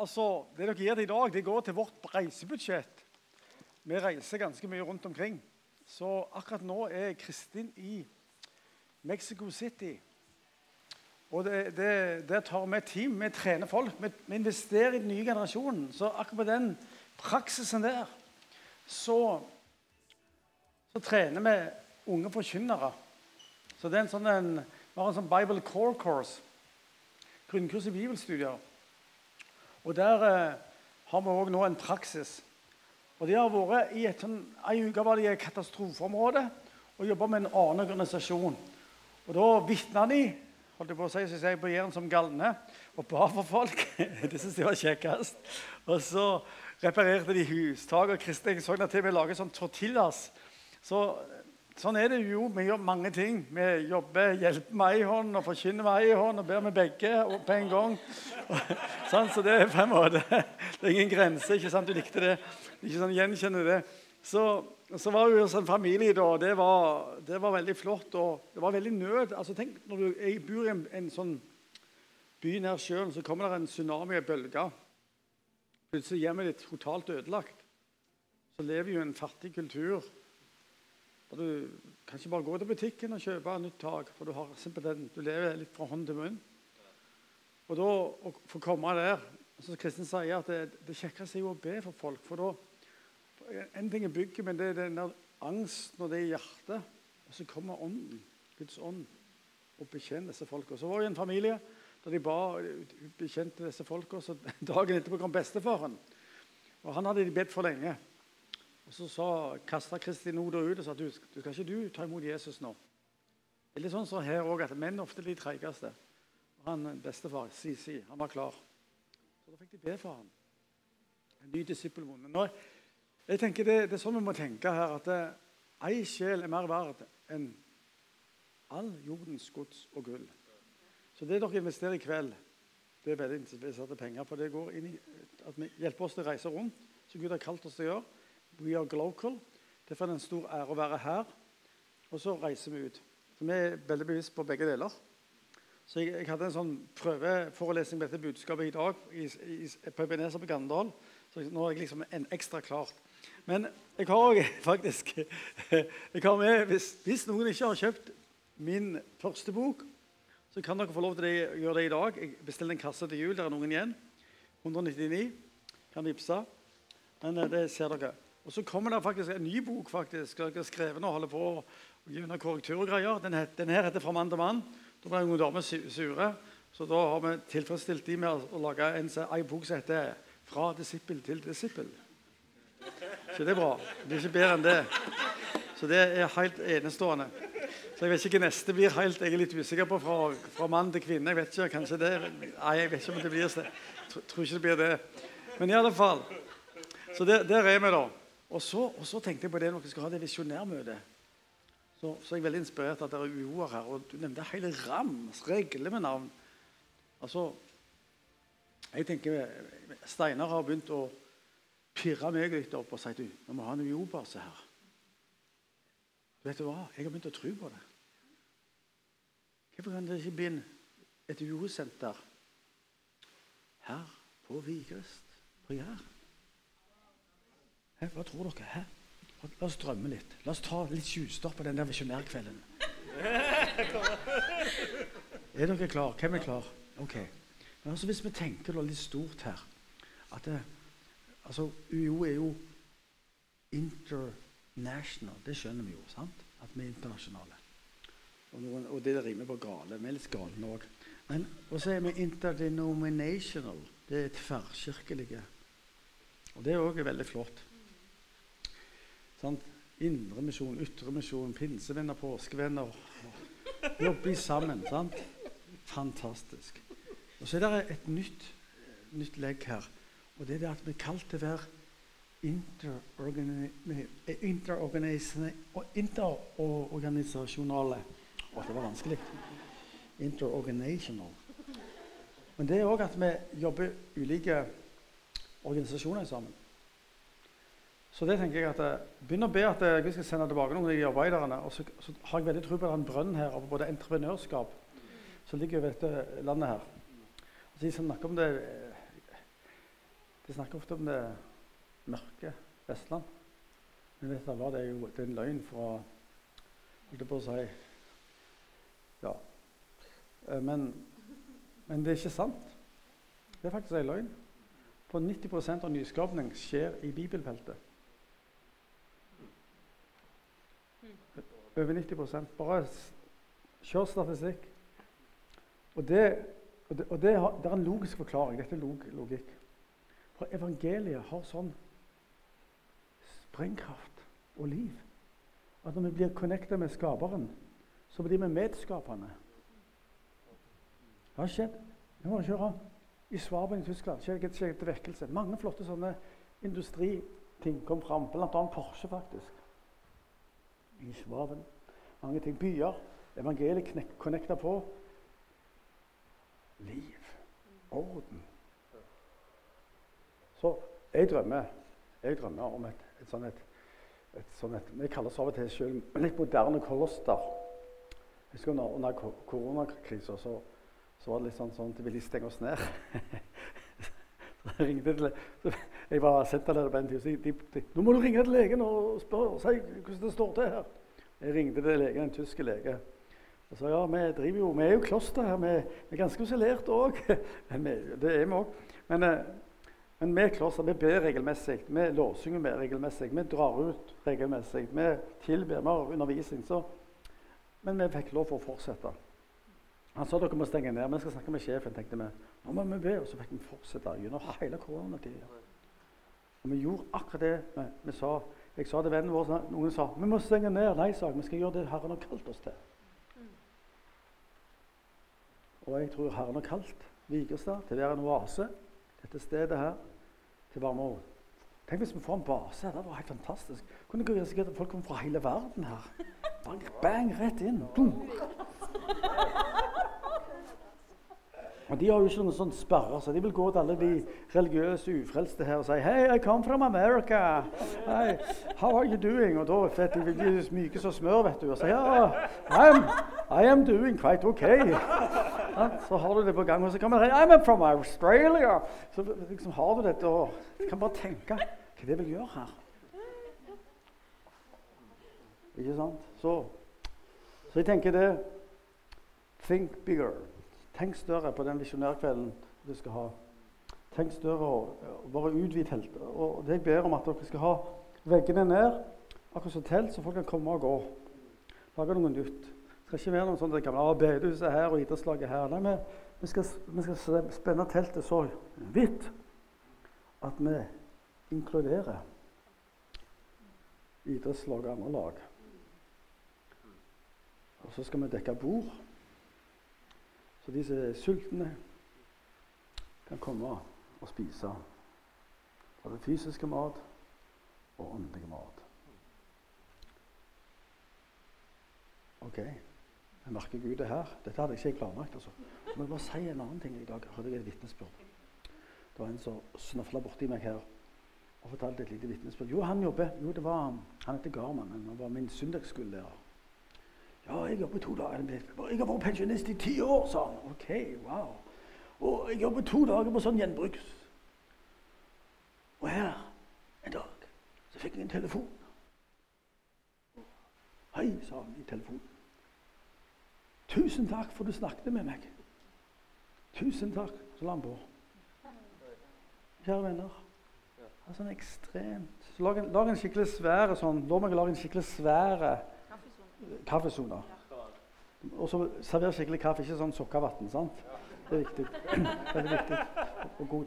altså, Det dere gir til i dag, det går til vårt reisebudsjett. Vi reiser ganske mye rundt omkring. Så akkurat nå er Kristin i Mexico City. Og det, Der tar vi team, vi trener folk. Vi, vi, investerer i den nye generasjonen. Så akkurat på den praksisen der så, så trener vi unge forkynnere. Så det er en sånn en, Vi har en sånn Bible Core Course, grunnkurs i bibelstudier. Og Der eh, har vi òg nå en praksis. Og de har vært i et sånn, En uke var de i et katastrofeområde og jobba med en annen organisasjon. Og Da vitna de holdt jeg på å si, så jeg på Jæren som galne og ba for folk. det syntes de var kjekkest. Og så reparerte de hustak. Og Kristin så til vi lage sånn tortillas. Så Sånn er det jo. Vi gjør mange ting. Vi jobber, hjelper med ei hånd og forkynner med ei hånd og ber med begge på en gang. sånn, så det er på en måte Det er ingen grense. ikke sant? Du likte det. Ikke sånn gjenkjenner det. Så, så var vi hos en familie da. Det var, det var veldig flott. Og det var veldig nød. Altså, tenk når du jeg bor i en, en sånn by nær sjøen, så kommer det en tsunami, og bølger. Plutselig er hjemmet ditt totalt ødelagt. Så lever jo en fattig kultur der du kan ikke bare gå til butikken og kjøpe nytt tak, for du, har simpelthen, du lever litt fra hånd til munn. Og da å få komme der som Kristin sier at det, det kjekkeste er jo å be for folk. for da, En ting er bygget, men det er den der angsten og det i hjertet. Og så kommer Ånden, Guds ånd, og bekjenner disse folka. Så var det en familie der de ba bekjente disse folka. Så dagen etterpå kom bestefaren. Og han hadde de bedt for lenge. Og Så kasta Kristin ordet ut og sa du, du skal ikke du ta imot Jesus nå. Det er litt sånn som så her også, at Menn ofte er de treigeste. Han bestefar, Sisi, han var klar. Så Da fikk de be for ham. En ny disippelvonde. Nå, jeg tenker det, det, er sånn vi må tenke her, at ei sjel er mer verd enn all jordens gods og gull. Så det dere investerer i kveld, det er veldig interesserte penger. For det går inn i at vi hjelper oss til å reise rundt, som Gud har kalt oss til å gjøre. We are Glocal. Derfor er det en stor ære å være her. Og så reiser vi ut. Så Vi er veldig bevisst på begge deler. Så Jeg, jeg hadde en sånn prøveforelesning med dette budskapet i dag i, i, på Ebenezer på Gandal. Så nå er jeg liksom en ekstra klart. Men jeg har òg faktisk jeg har med, hvis, hvis, noen ikke har kjøpt min første bok, så kan dere få lov til å gjøre det i dag. Jeg bestiller en kasse til jul. Der er noen igjen. 199. Kan vippse. Men eh, det ser dere. Og så kommer det faktisk en ny bok faktisk, jeg har skrevet og holder på å gi under korrektur og greier. Den, het, den her heter 'Fra mann til mann'. Da ble noen damer sure. Så da har vi tilfredsstilt de med å lage en, en bok som heter 'Fra disippel til disippel'. Så det er bra. Det er ikke bedre enn det. Så det er helt enestående. Så jeg vet ikke hva neste blir helt. Jeg er litt usikker på fra, fra mann til kvinne. Jeg vet ikke, kanskje det Nei, jeg vet ikke om det blir det. Tror ikke det blir det. Men i alle fall. Så der, der er vi, da. Og så, og så, tenkte jeg på det når vi skal ha det visjonærmøtet. Så, så er jeg veldig inspirert at det er uoer her. Og du nevnte hele Rams regler med navn. Altså, jeg tenker Steinar har begynt å pirre meg litt opp og si du, vi må ha en UiO-base her. Vet du hva? Jeg har begynt å tro på det. Hvorfor kan det ikke bli et UO-senter her på Vigrest på Jæren? Hva tror dere? Hæ? La oss drømme litt. La oss ta litt tjuvstopp på den der visjonærkvelden. er dere klar? Hvem er klar? Ok. Men altså, Hvis vi tenker litt stort her at det, altså, UiO er jo international. Det skjønner vi jo. sant? At vi er internasjonale. Og, noen, og det rimer på gale. Vi er litt galne òg. Men så er vi interdenominational. Det er tverrkirkelige. Og det er òg veldig flott. Sant? Indremisjon, ytremisjon, pinsevenner, påskevenner. Jobber sammen. sant? Fantastisk. Og Så er det et nytt, nytt legg her. Og det er det at vi er kalt til å være interorganisasjonale. Å, det var vanskelig. Interorganisational. Men det er òg at vi jobber ulike organisasjoner sammen. Så det tenker jeg at eh, begynner å be at eh, skal sende tilbake noen av de arbeiderne. Og så, så, har jeg veldig tro på at det er en brønn her av både entreprenørskap som ligger over dette landet her. Så jeg snakker om det, De snakker ofte om det mørke Vestland. Men alle hva, det jo det er en løgn fra Holdt jeg på å si Ja. Eh, men, men det er ikke sant. Det er faktisk en løgn. For 90% av nyskapning skjer i bibelfeltet. Over 90% Bare kjør statistikk. Og, det, og, det, og det, har, det, er en logisk forklaring. Dette er log, logikk. For evangeliet har sånn sprengkraft og liv at når vi blir connecta med Skaperen, så blir vi medskapende. Det har skjedd. Vi må kjøre i Svaben i Tyskland. Skjedde et vekkelse. Mange flotte sånne industriting kom fram, bl.a. Porsche, faktisk. I svaven. Mange ting. Byer. Evangeliet connecta på. Liv. Orden. Så jeg drømmer, jeg drømmer om et, et sånt et, et, sånt et Vi kaller oss av og til selv litt moderne koloster. Husker under, under koronakrisa så, så, var det litt sånn, sånn at de ville stenge oss ned. ringte til Jeg var senterleder på tid. Så de, de, 'Nå må du ringe til legen og spørre si hvordan det står til her.' Jeg ringte til legen, en tysk lege. Og sa ja, vi driver jo, vi er jo kloster her. Vi, er ganske isolert òg. det er vi òg. Men, eh, men vi kloster vi ber regelmessig. Vi lovsynger mer regelmessig. Vi drar ut regelmessig. Vi tilber, vi har undervisning. Så. Men vi fikk lov for å fortsette. Han sa dere må stenge ned. Vi skal snakke med sjefen. tenkte vi. Nå må vi be, og Så fikk vi fortsette gjennom hele koronatida. Og vi gjorde akkurat det vi, vi sa. Jeg sa til vennen vår, Noen sa vi må stenge ned. Nei, sa jeg. Vi skal gjøre det Herren har kalt oss til. Og jeg tror Herren har kalt Vigrestad til å være en oase dette stedet her til år. Tenk hvis vi får en base her. Det var helt fantastisk. Kunne ikke risikere at folk kom fra hele verden her. Bang, bang rett inn. Boom. Og De har jo ikke noen sånn sperrer, så de vil gå til alle de religiøse ufrelste her og si Hey, I come from America. Hey, how are you doing? Og da vet de, de myke som smør, vet du. Og sier ja, I'm, I am doing quite okay. Ja, så har du det på gang. Og så kan man si I'm from Australia. Så liksom har du dette, og kan bare tenke hva det vil gjøre her. Ikke sant? Så, så jeg tenker det Think bigger. Tenk større på den visjonærkvelden du skal ha. Tenk større og, bare utvid teltet. Og det jeg ber om at dere skal ha veggene ned, akkurat som telt, så folk kan komme og gå. Lage noe nytt. Det skal ikke være noe sånt det gamle bedehuset her og idrettslaget her. Nei, vi, vi, skal, vi skal spenne teltet så vidt at vi inkluderer idrettslag og andre lag. Og så skal vi dekke bord. Så de som er sultne, kan komme og spise både fysiske mat og åndelig mat. OK. Jeg merker Gud er her. Dette hadde jeg ikke planlagt. altså. Jeg må bare si en annen ting i dag. Jeg hørte et vitnesbyrd. Det var en som snøfla borti meg her og fortalte et lite vitnesbyrd. Jo, han jobber. Jo, det var, Han heter Garman. Han var min søndagsskolelærer. Ja, jeg jobber to dager. Jeg har vært pensjonist i ti år, sa han. Ok, wow. Og jeg jobber to dager på sånn gjenbruks. Og her en dag så fikk jeg en telefon. Hei, sa han i telefonen. Tusen takk for du snakket med meg. Tusen takk. Så la han på. Kjære venner. Det er sånn ekstremt. Så lag en, skikkelig svære sånn. Lov meg å lage en skikkelig svære kaffesoner. Og så server skikkelig kaffe, ikke sånn sukkervann. sant? Det er viktig. Veldig viktig og god.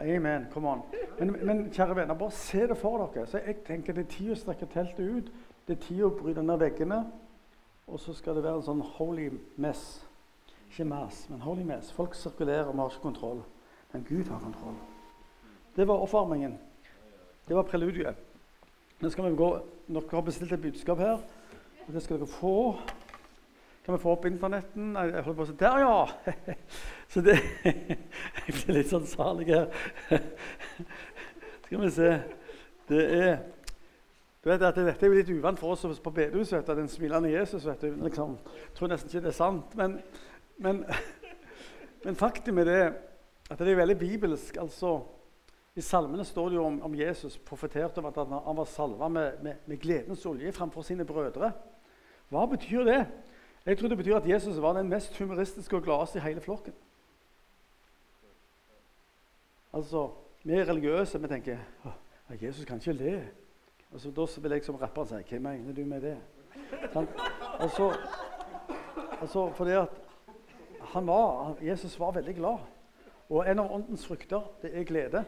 Amen. Come on. Men, men, kjære venner, bare se det for dere. Så jeg tenker Det er tid å strekke teltet ut. Det er tid å bryte ned veggene. Og så skal det være en sånn holy mess. Ikke mass, men holy mess. Folk sirkulerer, vi har ikke kontroll. Men Gud har kontroll. Det var oppvarmingen. Det var preludiet. Nå skal vi gå. Dere har bestilt et budskap her. Og det skal dere få. Kan vi få opp internetten? Jeg holder på å si Der, ja! Så det Jeg blir litt sånn salig her. Skal vi se Det er du vet at Dette er jo litt uvant for oss på bedehuset. Den smilende Jesus. vet du, liksom, Jeg tror nesten ikke det er sant. Men, men, men faktum er det at det er veldig bibelsk. altså I salmene står det jo om, om Jesus profeterte om at han, han var salva med, med, med, gledens olje framfor sine brødre. Hva betyr det? Jeg tror det betyr at Jesus var den mest humoristiske og gladeste i hele flokken. Altså, Vi er religiøse. Vi tenker at Jesus kan ikke le. Og så Da vil jeg som rapper si Hva mener du med det? Sånn? Altså, altså fordi at han var, Jesus var veldig glad. Og en av åndens frukter det er glede.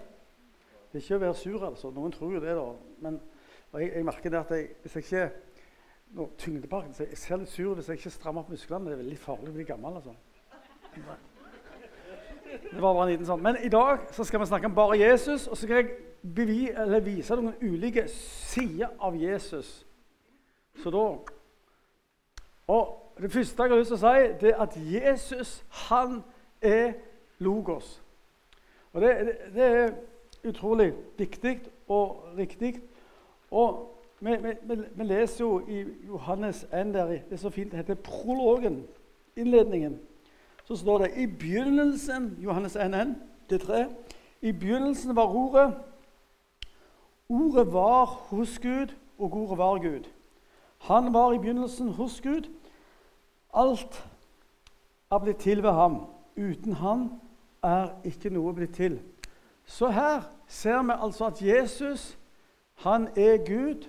Det er ikke å være sur, altså. Noen tror jo det, da. Men jeg, jeg, merker det at jeg, hvis jeg ikke nå, tyngdeparken, så Jeg ser litt sur hvis jeg ikke strammer opp musklene. Det er veldig farlig å bli gammel. altså. Det var bare en liten sånn. Men i dag så skal vi snakke om bare Jesus. Og så skal jeg bevi, vise noen ulike sider av Jesus. Så da Og det første jeg har lyst til å si, det er at Jesus, han er logos. Og det, det, det er utrolig viktig og riktig. Og vi, vi, vi, leser jo i Johannes 1 der, det er så fint, det heter prologen, innledningen. Så står det i begynnelsen Johannes 1, 1 det tre, I begynnelsen var Ordet. Ordet var hos Gud, og ordet var Gud. Han var i begynnelsen hos Gud. Alt er blitt til ved ham. Uten ham er ikke noe blitt til. Så her ser vi altså at Jesus han er Gud,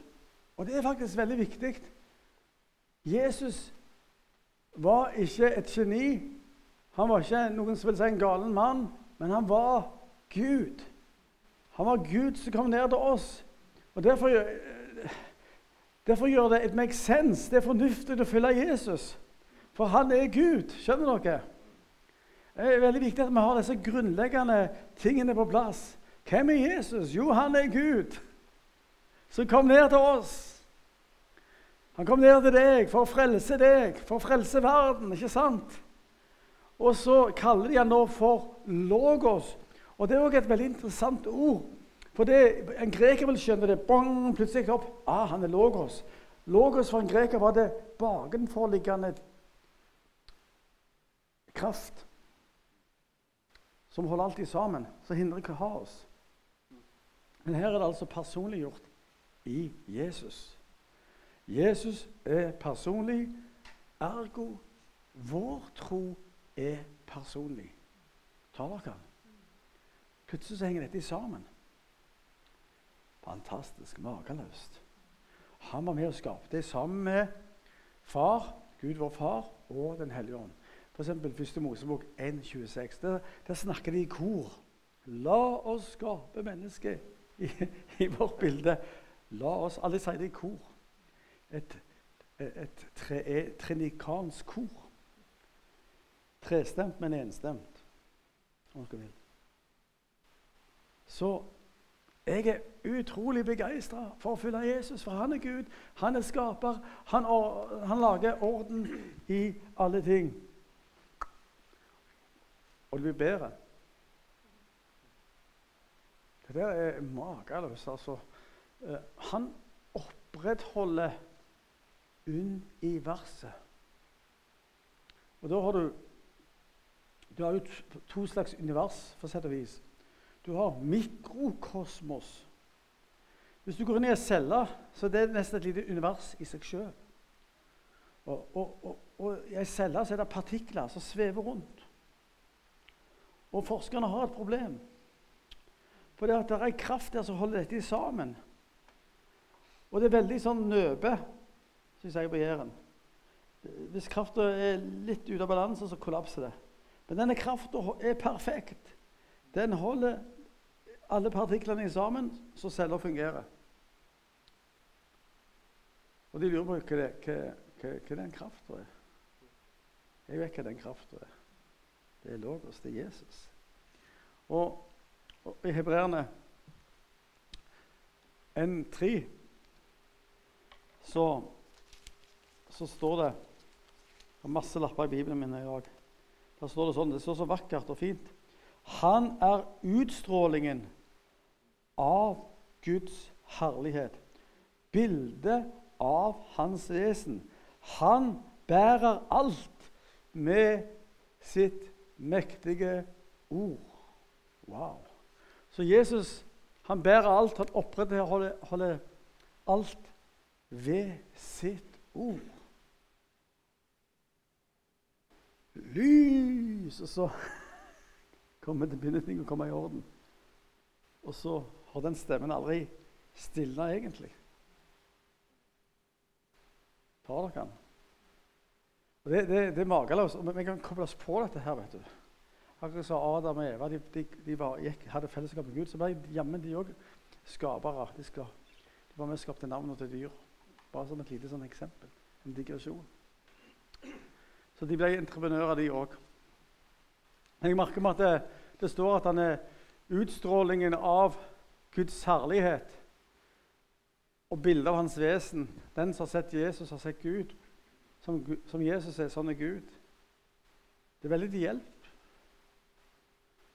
og det er faktisk veldig viktig. Jesus var ikke et geni. Han var ikke noen som vil si en galen mann, men han var Gud. Han var Gud som kom ned til oss. Og Derfor, derfor gjør det et make sense. Det er fornuftig å følge Jesus. For han er Gud. Skjønner dere? Det er veldig viktig at vi har disse grunnleggende tingene på plass. Hvem er Jesus? Jo, han er Gud som kom ned til oss. Han kom ned til deg for å frelse deg, for å frelse verden. ikke sant? Og så kaller de han nå for logos. Og Det er også et veldig interessant ord. For det, En greker vil skjønne det. Bong, plutselig opp. Ah, han er logos. Logos for en greker var det bakenforliggende kraft som holder alltid sammen, som hindrer kaos. Men her er det altså personliggjort i Jesus. Jesus er personlig, ergo vår tro er personlig. Tar dere den? Plutselig så henger dette sammen. Fantastisk. Makeløst. Han var med og skapte det sammen med Far, Gud vår Far, og Den hellige ånd. F.eks. 1. Mosebok 1,26. Der, der snakker de i kor. La oss skape mennesket i, i vårt bilde. La oss Alle si det i kor. Et, et tre, trinikansk kor. Trestemt, men enstemt, om dere vil. Så jeg er utrolig begeistra for å følge Jesus, for han er Gud, han er skaper. Han, han lager orden i alle ting. Og det blir bedre. Det der er makeløst, Altså. Eh, han opprettholder universet. Og da har du Du har jo to slags univers, for sett og vis. Du har mikrokosmos. Hvis du går inn i en celle, så er det nesten et lite univers i seg sjøl. Og, og, og, og, i en celle er det partikler som svever rundt. Og forskerne har et problem. For det, det er kraft der som holder dette sammen. Og det er veldig sånn nøbe, syns jeg på Jæren. Hvis krafta er litt ute av balanse, så kollapser det. Men denne krafta er perfekt. Den holder alle partiklene sammen, så celler fungerer. Og de lurer på hva, hva, hva, hva den krafta er. Jeg vet hva den krafta er. Det er Logos, det er Jesus. Og, og i Hebreerne 1.3 så, så står det Jeg har masse lapper i Bibelen min i dag. Der står det sånn, det står så vakkert og fint. Han er utstrålingen av Guds herlighet. Bildet av hans vesen. Han bærer alt med sitt mektige ord. Wow. Så Jesus Han bærer alt. Han opprettholder holder alt ved sitt ord. Lys! Og så kommer det ting å komme i orden. Og så har den stemmen aldri stilna egentlig. Tar dere den? Det, det, det, er mageløst. Vi kan koble oss på dette her. vet du. Akkurat som Adam og Eva de, de, de var, gikk, hadde fellesskap med Gud, så ble jammen de òg skapere. De, skal, de var med og skapte navnet til dyr. Bare som et lite sånn eksempel. En digresjon. Så de ble entreprenører, de òg. Jeg merker meg at det, det, står at han er utstrålingen av Guds herlighet og bildet av hans vesen. Den som har sett Jesus, har sett Gud. Som, som Jesus er, sånn er Gud. Det er veldig til hjelp.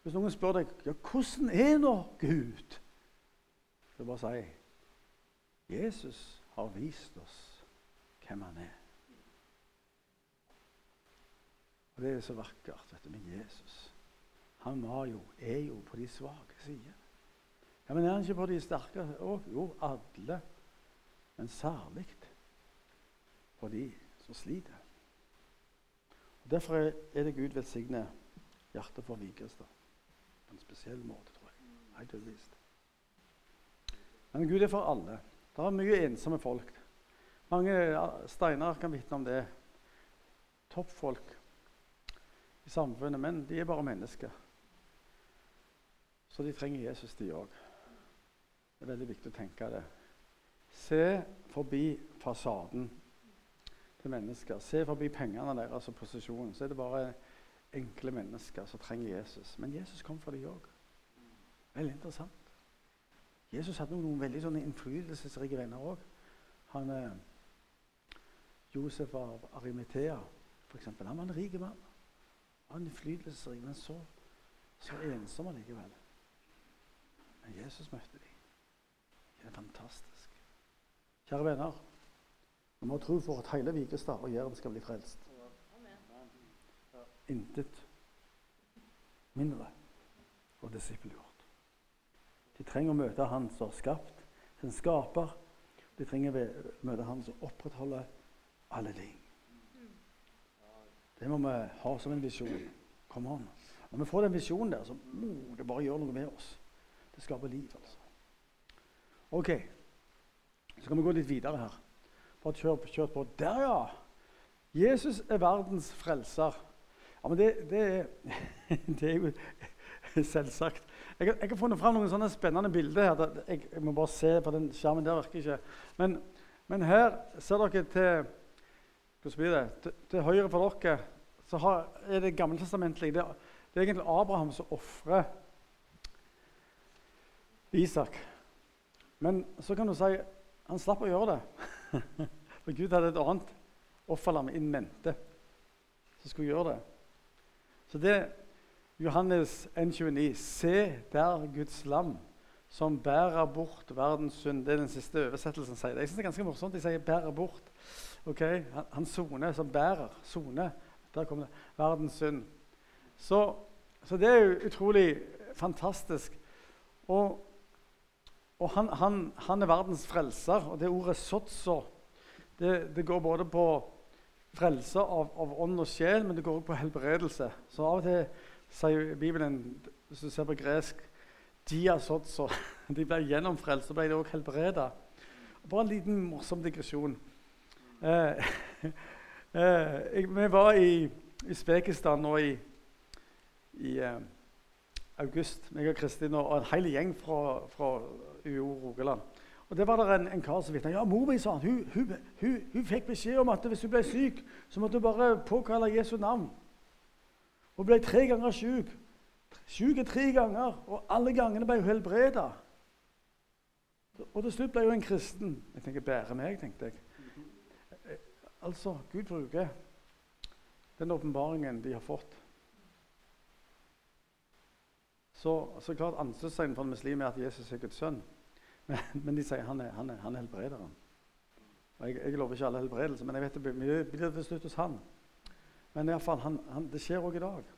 Hvis noen spør deg ja, hvordan er nå Gud, så bare si Jesus har vist oss hvem han er. Og Det er så vakkert vet du, med Jesus. Han var jo, er jo på de svake sider. Ja, Men er han ikke på de sterke òg? Jo, alle. Men særlig på de som sliter. Og Derfor er det Gud velsigne hjertet for Vigrestad på en spesiell måte, tror jeg. Helt overbevist. Men Gud er for alle. Det er mye ensomme folk. Mange steiner kan vitne om det. Toppfolk i samfunnet, men de er bare mennesker. Så de trenger Jesus, de òg. Det er veldig viktig å tenke det. Se forbi fasaden til mennesker. Se forbi pengene deres og posisjonen. Så er det bare enkle mennesker som trenger Jesus. Men Jesus kom for de òg. Veldig interessant. Jesus hadde noen veldig sånne innflytelsesrike venner òg. Han eh, Josef av Arimetea, f.eks. Han var en rik mann. Han var innflytelsesrik, men så, så ensom allikevel. Men Jesus møtte dem. Det er fantastisk. Kjære venner. Vi må tro for at hele Vigrestad og Jæren skal bli frelst. Intet mindre og disippelgjort. De trenger å møte Han som har skapt, sin skaper. De trenger å møte Han som opprettholder alle ting. Det må vi ha som en visjon. Kom an. Når vi får den visjonen der, så må det bare gjøre noe med oss. Det skaper liv, altså. OK. Så kan vi gå litt videre her. Bare kjør, kjør på. Der, ja! Jesus er verdens frelser. Ja, men det, det, det er, jo selvsagt. Jeg, jeg, har funnet fram noen sånne spennende bilder. her. Jeg, jeg, må bare se på den skjermen. Der virker ikke. Men, men her ser dere til hvordan blir det? Til, til høyre for dere så har, er det gammeltestamentlig. Det, det er egentlig Abraham som ofrer Isak. Men så kan du si han slapp å gjøre det. For Gud hadde et annet offerlam in mente som skulle gjøre det. Så det Johannes 1,29.: Se der Guds lam som bærer bort verdens synd. Det er den siste oversettelsen sier det. Jeg synes det er ganske morsomt. De sier 'bærer bort'. Ok, Han soner som bærer. Sone. Der kommer det. Verdens synd. Så, så det er jo utrolig fantastisk. Og og han, han, han, er verdens frelser. Og det ordet 'sotso' det, det går både på frelse av, av, ånd og sjel, men det går også på helbredelse. Så av og til sier Bibelen, hvis du ser på gresk, 'dia så. De ble gjennomfrelst, så ble de også helbreda. Bare en liten morsom digresjon. Eh, eh, vi var i, Usbekistan nå i, i eh, august, meg og Kristin og en hel gjeng fra, fra UiO Rogaland. Og Det var det en, en kar som vitna. Ja, mor mi sa han, hun, hun, hun, hun, fikk beskjed om at hvis hun ble syk, så måtte hun bare påkalle Jesu navn. Hun ble tre ganger syk. Syk tre ganger, og alle gangene ble hun helbreda. Og til slutt ble hun en kristen. Jeg tenker, bære meg, tenkte jeg. Altså, Gud bruker den åpenbaringen de har fått. Så, så klart Ansiktstegn for en muslim at Jesus er Guds sønn. Men, men de sier han er, han er, han er helbrederen. Og jeg, jeg, lover ikke alle helbredelse, men jeg vet det blir til slutt hos han. Men i alle fall, han, han, det skjer òg i dag.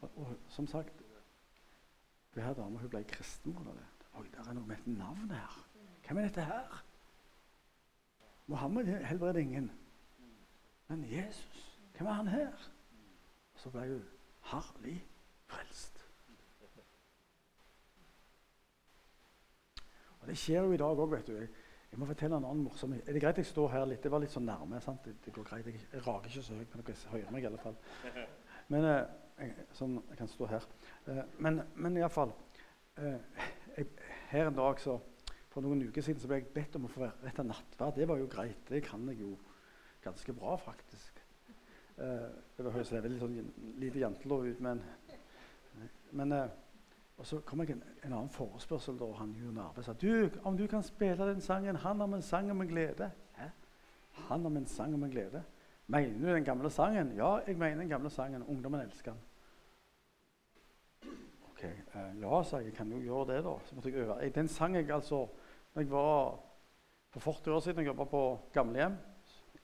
Og, og, som sagt Det her dama hun ble kristen av det. Oi, det er noe med et navn her. Hvem er dette her? Mohammed helbreder ingen. Men Jesus, hvem er han her? Og så ble hun herlig frelst. Og Det skjer jo i dag òg, vet du. Jeg, må fortelle en annen morsom Er det greit jeg står her litt? Det var litt sånn nærme. sant? Det, det går greit. Jeg, jeg rager ikke så høyt, men dere hører meg i alle fall. Men, eh, jeg, sånn, jeg kan stå her. Eh, men, men iallfall eh, Her en dag så For noen uker siden så ble jeg bedt om å få rette nattverd. Det var jo greit. Det kan jeg jo ganske bra, faktisk. Eh, det høres veldig sånn lite jantelov ut, men, men eh, og så kom jeg en, en annen forespørsel da han Jon Arve sa du, om du kan spille den sangen 'Han om en sang om en glede'. Hæ? Han om en sang om en glede? Mener du den gamle sangen? Ja, jeg mener den gamle sangen. Ungdommen elsker den. Ok, eh, Ja, sa jeg. Jeg kan jo gjøre det, da. Så måtte jeg øve. Den sang jeg altså når jeg var for 40 år siden jeg jobba på gamlehjem.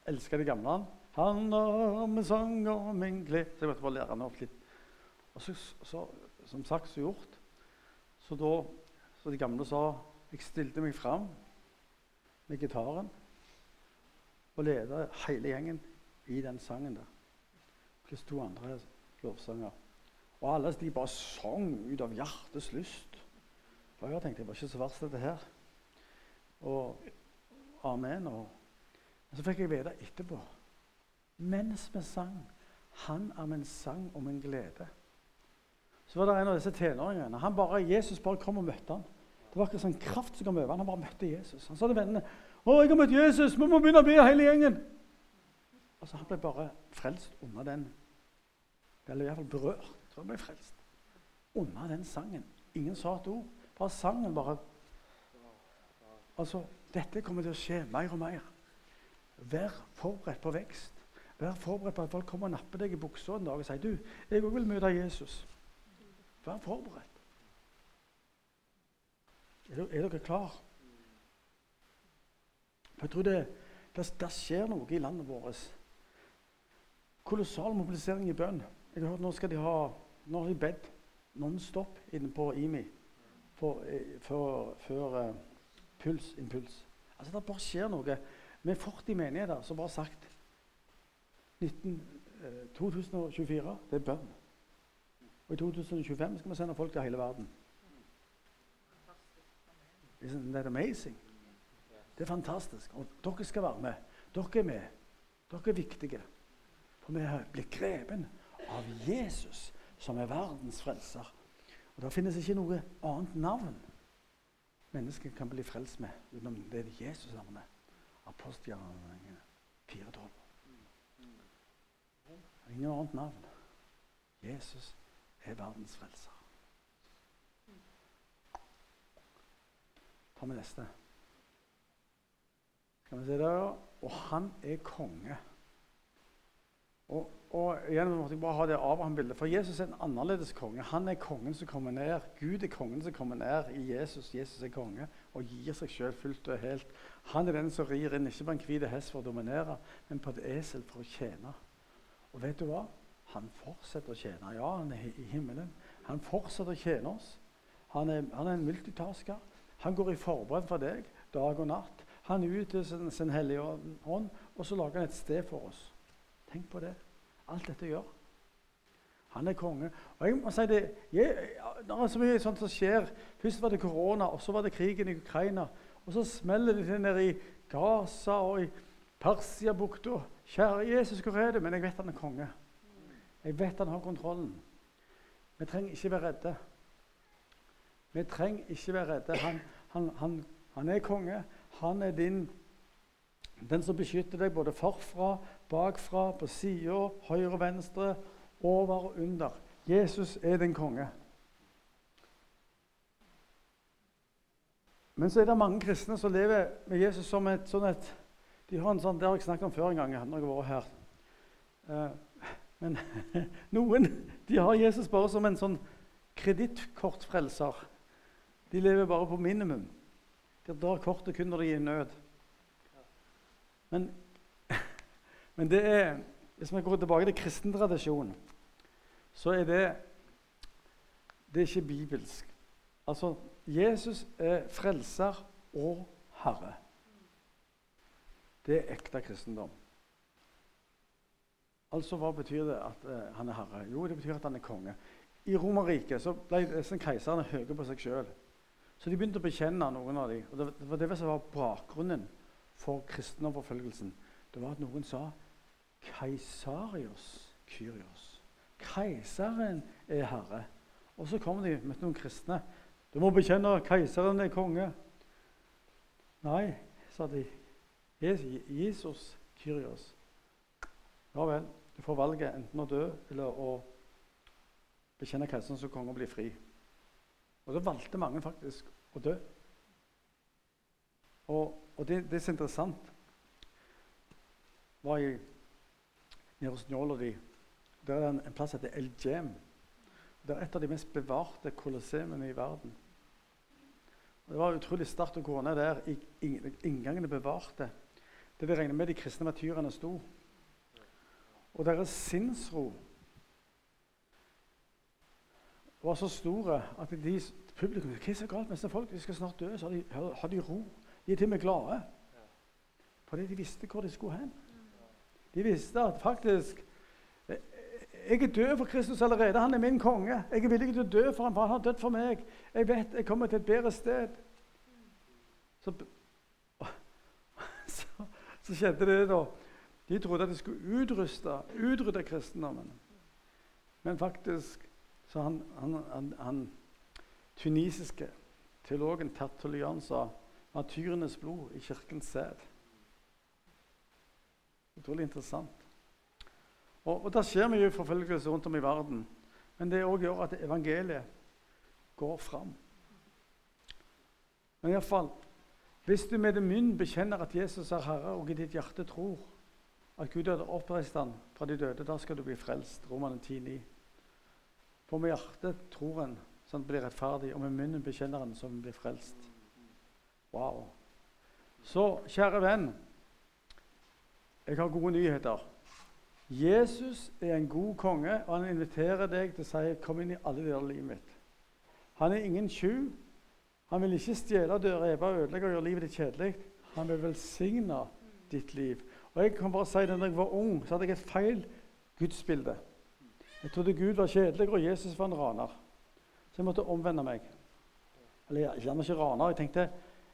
Elska de gamle. Han om en sang om en glede Så jeg måtte bare lære den opp litt. Og så, så som sagt så gjort, så da, så de gamle sa, jeg stilte meg fram med gitaren og leda hele gjengen i den sangen der. Pluss to andre lovsanger. Og alle de bare sang ut av hjertets lyst. Og jeg tenkte det var ikke så verst, dette her. Og amen. Og, men så fikk jeg vite etterpå, mens vi sang, han er min sang om en glede så var det en av disse tenåringene. Han bare, Jesus bare kom og møtte ham. Det var ikke sånn kraft som kom over han. Han bare møtte Jesus. Han sa til vennene å, jeg har møtt Jesus, vi må begynne å be hele gjengen. Altså, Han ble bare frelst under den Eller iallfall berørt. Jeg tror han ble frelst. Under den sangen. Ingen sa et ord. Bare sangen bare Altså, Dette kommer til å skje mer og mer. Vær forberedt på vekst. Vær forberedt på at folk kommer og napper deg i buksa en dag og sier du, jeg òg vil møte Jesus. Vær forberedt. Er, er dere klar? Jeg tror det, det, det, skjer noe i landet vårt. Kolossal mobilisering i bønn. Jeg har hørt Nå skal de ha nå har de bedt non-stop inne på IMI for, for, før uh, puls, impuls. Altså Det bare skjer noe. Med 40 menigheter som bare har sagt 19, uh, 2024 det er bønn. Og i 2025 skal vi sende folk til hele verden. Isn't that amazing? Det er fantastisk. Og dere skal være med. Dere er med. Dere er viktige. For vi blitt grepen av Jesus, som er verdens frelser. Og Det finnes ikke noe annet navn mennesket kan bli frelst med utenom det Jesus-navnet. Apostelgjerningene 412. Ingen annet navn. Jesus er verdens frelser. Ta med neste. Skal vi se der, Og han er konge. Og, og igjen måtte jeg bare ha det Abraham-bildet. For Jesus er en annerledes konge. Han er kongen som kommer ned. Gud er kongen som kommer ned i Jesus. Jesus er konge og gir seg sjøl fullt og helt. Han er den som rir inn, ikke på en hvit hest for å dominere, men på et esel for å tjene. Og vet du hva? Han fortsetter å tjene. Ja, han er i himmelen. Han fortsetter å tjene oss. Han er, han er en multitasker. Han går i forbered for deg dag og natt. Han utøver sin, sin hellige ånd, og så lager han et sted for oss. Tenk på det. Alt dette gjør. Han er konge. Og jeg må si det, jeg, Det er så mye sånt som skjer. Først var det korona, og så var det krigen i Ukraina. Og så smeller det til nede i Gaza og i Persiabukta. Kjære Jesus, hvor er du? Men jeg vet han er konge. Jeg vet han har kontrollen. Vi trenger ikke være redde. Vi trenger ikke være redde. Han, han, han, han er konge. Han er din, den som beskytter deg både forfra, bakfra, på sida, høyre og venstre, over og under. Jesus er din konge. Men så er det mange kristne som lever med Jesus som et sånn et de har en sånn, Det har jeg snakket om før en gang. når jeg har vært her. Uh, men noen de har Jesus bare som en sånn kredittkortfrelser. De lever bare på minimum. De drar kortet kun når de er i nød. Men, men det er, hvis vi går tilbake til kristen tradisjon, så er det det er ikke bibelsk. Altså, Jesus er frelser og herre. Det er ekte kristendom. Altså, Hva betyr det at eh, han er herre? Jo, det betyr at han er konge. I Romerriket ble disse keiserne høye på seg sjøl. Så de begynte å bekjenne noen av dem. Og Det var det som var bakgrunnen for kristendomsforfølgelsen. Det var at noen sa Keisarios Kyrios. Keiseren er herre. Og så kom de med noen kristne. Du må bekjenne keiseren er konge. Nei, sa de. Jesus Kyrios. Ja vel, du får valget enten å dø eller å bekjenne keiseren som konge og bli fri. Og da valgte mange faktisk å dø. Og, og det, det, som er interessant, var i nede hos Njålodi. Der er det en, en plass som heter El Jem. Det er et av de mest bevarte kolosseumene i verden. Og det var utrolig sterkt å gå ned der. Inngangene bevarte. Det vi regner med de kristne martyrene sto. Og deres sinnsro var så store at de, publikum Hva er så galt med folk? De skal snart dø. Så har de, har de ro. De er til og med glade. Fordi de visste hvor de skulle hen. De visste at faktisk jeg er død for Kristus allerede. Han er min konge. Jeg er villig til å dø for ham, for han har dødd for meg. Jeg vet jeg kommer til et bedre sted. Så, så, så skjedde det, da. De trodde at de skulle utruste, utrydde kristendommen. Men faktisk så han, han, han, han tunisiske teologen Tertulian sa martyrenes blod i kirkens sæd. Utrolig interessant. Og, og Det skjer mye forfølgelse rundt om i verden. Men det òg gjør at evangeliet går fram. Men iallfall Hvis du med det munn bekjenner at Jesus er Herre, og i ditt hjerte tror at Gud hadde oppreist ham fra de døde, da skal du bli frelst. Romane 10,9. For med hjertet tror en så han blir rettferdig, og med munnen bekjenner han så han blir frelst. Wow. Så, kjære venn, jeg har gode nyheter. Jesus er en god konge, og han inviterer deg til å si 'Kom inn i alle deler av livet mitt'. Han er ingen tjuv. Han vil ikke stjele, reve og ødelegge og gjøre livet ditt kjedelig. Han vil velsigne ditt liv. Og jeg kan bare si det, når jeg var ung, så hadde jeg et feil gudsbilde. Jeg trodde Gud var kjedelig, og Jesus var en raner. Så jeg måtte omvende meg. Eller gjerne ikke raner. Jeg tenkte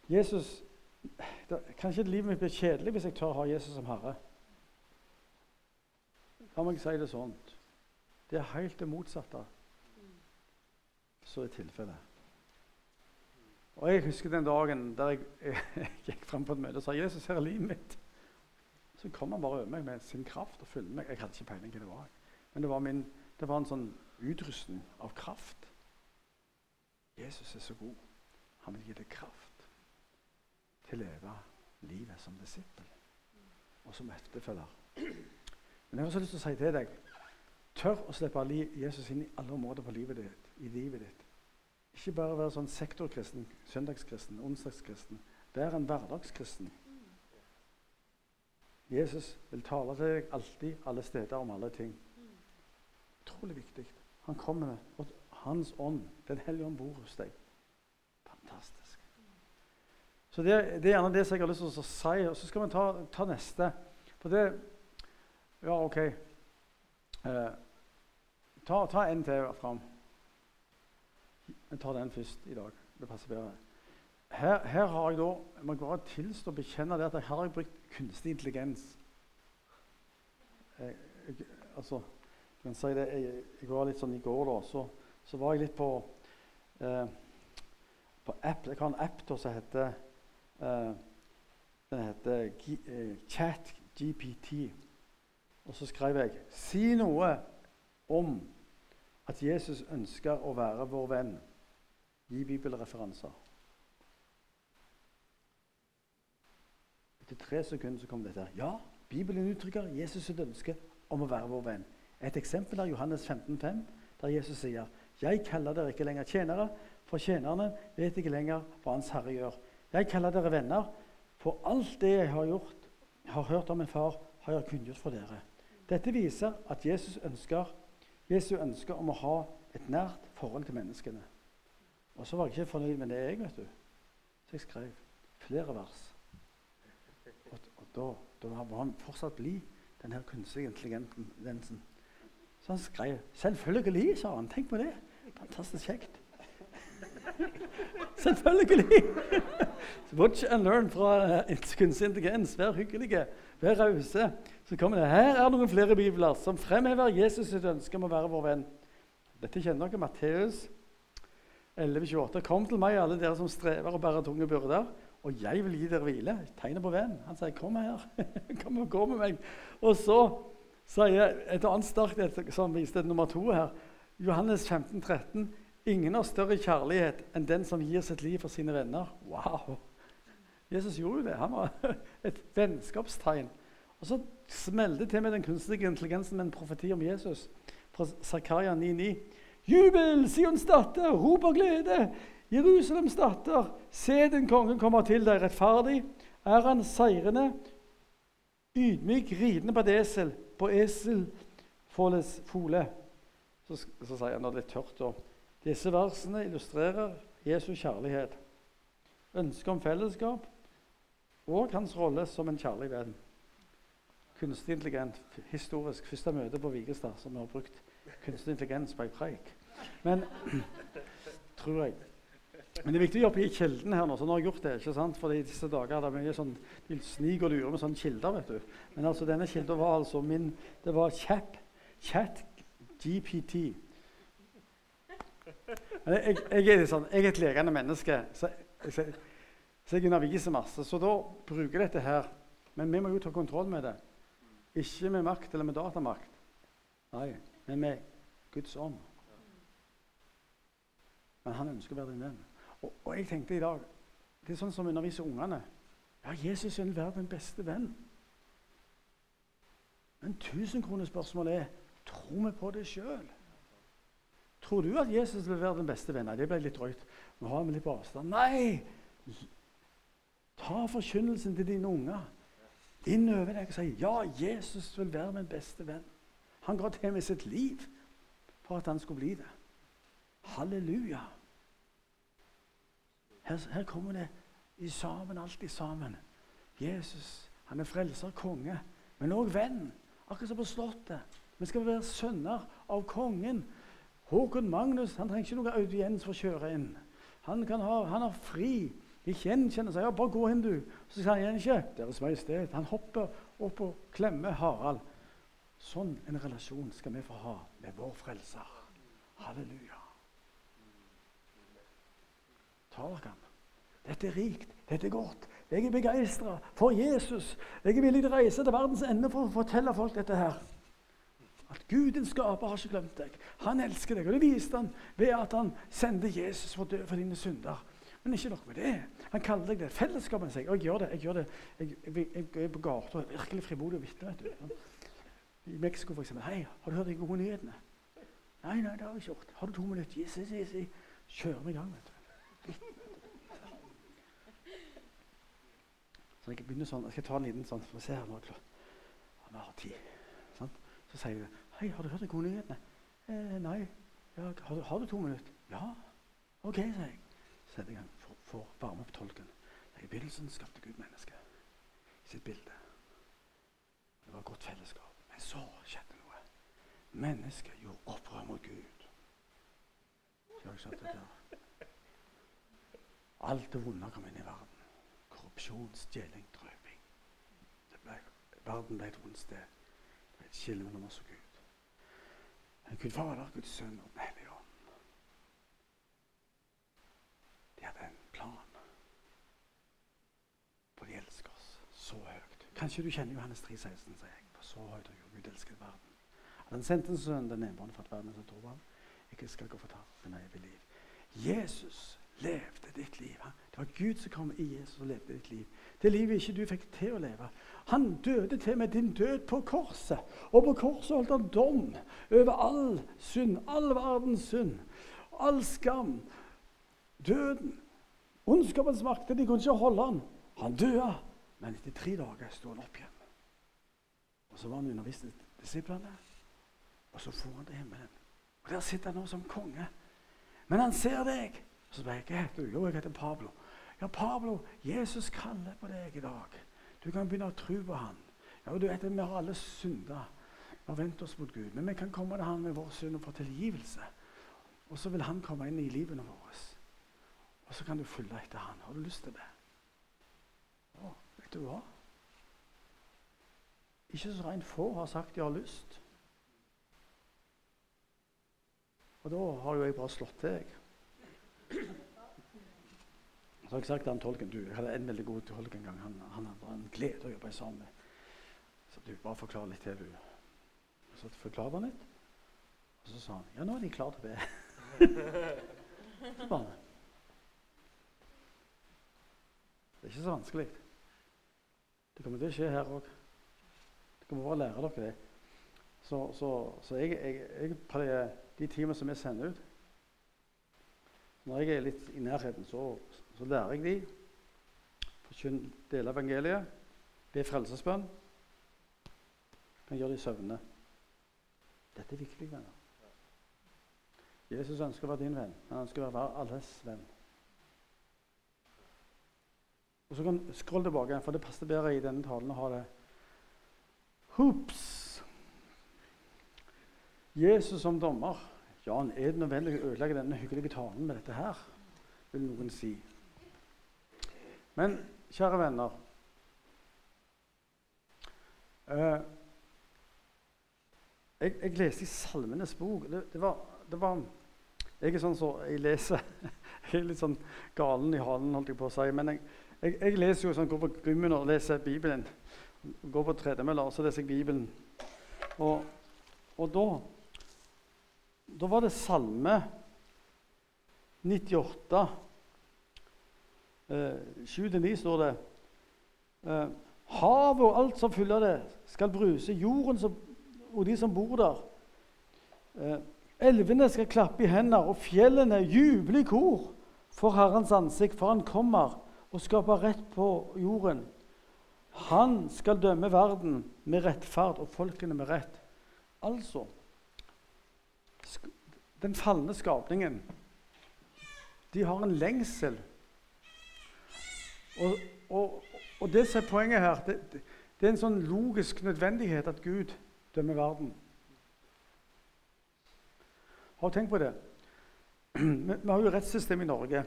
Jesus, Kanskje livet mitt blir kjedelig hvis jeg tør å ha Jesus som herre. La meg si det sånn. Det er helt det motsatte som er tilfellet. Og Jeg husker den dagen der jeg, jeg gikk fram på et møte og sa 'Jesus, her er livet mitt'. Så kom han bare over meg med sin kraft og fylte meg. Jeg hadde ikke peiling hva det var. Men det var, min, det var en sånn utrustning av kraft. Jesus er så god. Han vil gi deg kraft til å leve livet som disippel og som etterfølger. Men jeg har også lyst til å si til deg tør å slippe Jesus inn i alle områder på livet ditt, i livet ditt. Ikke bare være sånn sektorkristen, søndagskristen, onsdagskristen. Vær en hverdagskristen. Jesus vil tale til deg alltid, alle steder, om alle ting. Utrolig viktig. Han kommer og Hans ånd, Den hellige ånd, bor hos deg. Fantastisk. Så det, det, er gjerne det som jeg har lyst til å si. Og så skal vi ta, ta neste. For det ja, OK. Eh, ta, ta, en til fram. Vi tar den først i dag. Det passer bedre. Her, her har jeg da, jeg må bare tilstå og bekjenne det at jeg har brukt kunstig intelligens. Jeg, jeg, altså, kan si det, jeg, jeg, var litt sånn I går da, så, så var jeg litt på, eh, på app. Jeg har en app da, som heter eh, Den heter G, eh, ChatGPT. Og så skrev jeg Si noe om at Jesus ønsker å være vår venn. Gi bibelreferanser. Etter tre sekunder så kom dette. Ja, Bibelen uttrykker Jesus' ønske om å være vår venn. Et eksempel er Johannes 15, 5, der Jesus sier, 'Jeg kaller dere ikke lenger tjenere, for tjenerne vet ikke lenger hva Hans Herre gjør.' 'Jeg kaller dere venner, for alt det jeg har gjort, har hørt om min far, har jeg kunngjort for dere.' Dette viser at Jesus ønsker, Jesu ønsker om å ha et nært forhold til menneskene. Og så var jeg ikke fornøyd med det, jeg, vet du. Så jeg skrev flere vers. Da, da, var han fortsatt blid, den her kunstige intelligensen. Så han skrev 'Selvfølgelig', sa han. Tenk på det. Fantastisk kjekt. Selvfølgelig! Watch and learn fra uh, kunstig intelligens. Vær hyggelige, vær rause. Så kommer det her er noen flere bibler som fremhever Jesus sitt ønske om å være vår venn. Dette kjenner dere. Matteus 11,28. Kom til meg, alle dere som strever og bærer tunge byrder, og jeg vil gi dere hvile. Tegnet på venn. Han sier, 'Kom her. Kom og gå med meg.' Og så sier et annet sterkt som viste nummer to her, Johannes 15, 13, Ingen har større kjærlighet enn den som gir sitt liv for sine venner. Wow! Jesus gjorde jo det. Han var et vennskapstegn. Og så smelte det til med den kunstige intelligensen med en profeti om Jesus fra Zakaria 9,9. Jubel, Sions datter, rop av glede! Jerusalems datter, se din konge kommer til deg rettferdig. Er han seirende, ydmyk, ridende på et esel, på eselfåles fole. Så, så sier han det litt tørt da. disse versene illustrerer Jesu kjærlighet, ønsket om fellesskap og hans rolle som en kjærlig venn. Kunstig intelligent, historisk første møte på Vigestad som vi har brukt kunstig intelligens på ei preik. Men tror jeg. Men det er viktig å jobbe i kilden her nå. så nå har jeg gjort det, ikke sant? For i disse dager det er mye sånn, De sniker og lurer med sånne kilder. vet du. Men altså, denne kilden var altså min Det var chat, chat GPT. Jeg, jeg, er sånn, jeg, er et lekende menneske, så, så, så jeg underviser masse. Så da bruker jeg dette her. Men vi må jo ta kontroll med det. Ikke med makt eller med datamakt. Nei, men med Guds ånd. Men han ønsker å være din venn. Og, og, jeg tenkte i dag Det er sånn som underviser ungene. Ja, Jesus vil være den beste venn. Men tusenkronespørsmålet er tror vi på det sjøl. Tror du at Jesus vil være den beste vennen? Det ble litt drøyt. Nå har vi litt på avstand. Nei! Ta forkynnelsen til dine unger inn over deg og si ja, Jesus vil være min beste venn. Han ga til med sitt liv for at han skulle bli det. Halleluja. Her, her kommer det i sammen, alltid sammen. Jesus han er frelser, konge, men òg venn. Akkurat som på Slottet. Vi skal være sønner av kongen. Håkon Magnus han trenger ikke noe audiens for å kjøre inn. Han, ha, han har fri. De gjenkjenner seg. Ja, 'Bare gå inn, du.' Så sier han igjen ikke 'Deres Majestet'. Han hopper opp og klemmer Harald. Sånn en relasjon skal vi få ha med vår frelser. Halleluja. Dere han. Dette er rikt, dette er godt. Jeg er begeistra for Jesus. Jeg er villig til å reise til verdens ende for å fortelle folk dette her. At Gud, din skaper, har ikke glemt deg. Han elsker deg. Og det viste han ved at han sendte Jesus for å dø for dine synder. Men ikke nok med det. Han kaller deg det. Fellesskapet sier og jeg gjør det. Jeg, gjør det. Jeg, jeg, jeg er på gata og er virkelig frimodig og vitne. I Mexico, f.eks. 'Hei, har du hørt de gode nyhetene?' 'Nei, nei, det har jeg ikke gjort.' 'Har du to minutter?' Yes, yes, yes. Kjører vi i gang, vet du. Så jeg begynner sånn, jeg skal ta en liten sånn, for å se her nå. Vi har tid. Så sier jeg 'Hei, har du hørt de gode nyhetene?' Eh, 'Nei.' Ja, har, du, har, du, to minutter?' 'Ja.' 'OK', sier jeg. Setter jeg gang for, for varme opp tolken. I begynnelsen skapte Gud mennesket i sitt bilde. Det var godt fellesskap. Men så skjedde noe. Mennesket gjorde opprør mot Gud. Alt det vonde kom inn i verden. Korrupsjon, stjeling, drøving. verden ble et vondt sted Det ble et skille mellom oss og Gud. Gud Fader, Guds Sønn og Den hellige ånd. De hadde en plan. For de elsker oss så høyt. Kanskje du kjenner Johannes 3, 16, sier jeg. For så høyt har Gud elsket verden. At han sendte en sønn, den enbårne, for at verden som tror han ikke skal gå fortapt, men evig liv. Jesus levde ditt liv. Det var Gud som kom i Jesus og levde ditt liv. Det livet ikke du fikk til å leve. Han døde til med din død på korset. Og på korset holdt han dom over all synd, all verdens synd, all skam. Døden. Ondskapens makter, de kunne ikke holde han. Han døde, men etter tre dager sto han opp igjen. Og Så var han undervist disiplene, og så for han til himmelen. Og Der sitter han nå som konge. Men han ser deg. Så spør jeg du, jo, jeg heter Pablo. Ja, Pablo, Jesus kaller på deg i dag. Du kan begynne å tro på han. Ja, du vet, Vi har alle synda. og vendt oss mot Gud. Men vi kan komme til han med vår synd og få tilgivelse. Og så vil han komme inn i livene våre. Og så kan du følge etter han. Har du lyst til det? Å, vet du hva? Ikke så rent få har sagt de har lyst. Og da har jo jeg bare slått til, jeg. Så har jeg sagt han tolken du, Jeg hadde en veldig god tolk en gang. Han, han var en glede å jobbe sammen med. Så du, bare forklar litt til, du. Så forklarte han litt. Og så sa han ja, nå er de klare til å be. så bare. Det er ikke så vanskelig. Det kommer til å skje her òg. Dere må bare lære dere det. Så, så, så jeg, jeg, jeg de timene som jeg sender ut Når jeg er litt i nærheten, så, så lærer jeg de. Forkynn dele evangeliet. Be frelsesbønn. Kan gjøre de søvne. Dette er viktig, venner. Jesus ønsker å være din venn. Han ønsker å være alles venn. Og så kan Skroll tilbake, for det passer bedre i denne talen å ha det Hops! Jesus som dommer. Jan, er det nødvendig å ødelegge denne hyggelige talen med dette her? Vil noen si. Men kjære venner eh, jeg, jeg, leste i Salmenes bok. Det, det, var, det var, Jeg er sånn så jeg leser Jeg er litt sånn galen i halen, holdt jeg på å si. Men jeg, jeg, jeg leser jo sånn, går på gymmen og leser Bibelen. Går på tredemølla, og så leser jeg Bibelen. Og, og da Da var det Salme 98. Eh, 7-9 står det eh, Havet og alt som fyller det, skal bruse. Jorden som, og de som bor der. Eh, elvene skal klappe i hender, og fjellene juble i kor for Herrens ansikt, for han kommer og skaper rett på jorden. Han skal dømme verden med rettferd og folkene med rett. Altså Den falne skapningen de har en lengsel. Og, og, og det som er poenget her, det, det, er en sånn logisk nødvendighet at Gud dømmer verden. Har du tenkt på det? Vi, har jo rettssystem i Norge.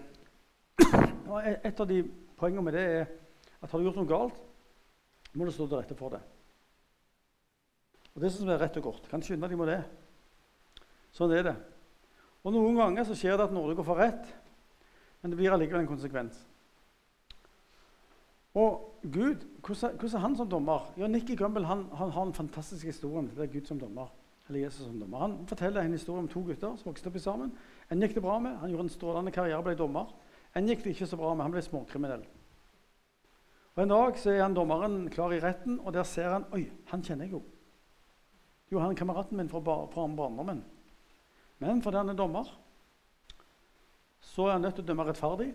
Og et av de poengene med det er at har du gjort noe galt, må du stå til rette for det. Og Det som er rett og godt. Kan skynde deg med det. Sånn er det. Og Noen ganger så skjer det at Norge får rett, men det blir allikevel en konsekvens. Og Gud, hvordan, er han som dommer? Ja, Nikki Gumbel han, han, har en fantastisk historie om det er Gud som dommer. eller Jesus som dommer. Han forteller en historie om to gutter som vokste opp sammen. En gikk det bra med, han gjorde en strålende karriere og ble dommer. En gikk det ikke så bra med, han ble småkriminell. Og En dag så er han dommeren klar i retten, og der ser han Oi, han kjenner jeg jo. Jo, han er kameraten min fra, fra barndommen. Men fordi han er dommer, så er han nødt til å dømme rettferdig.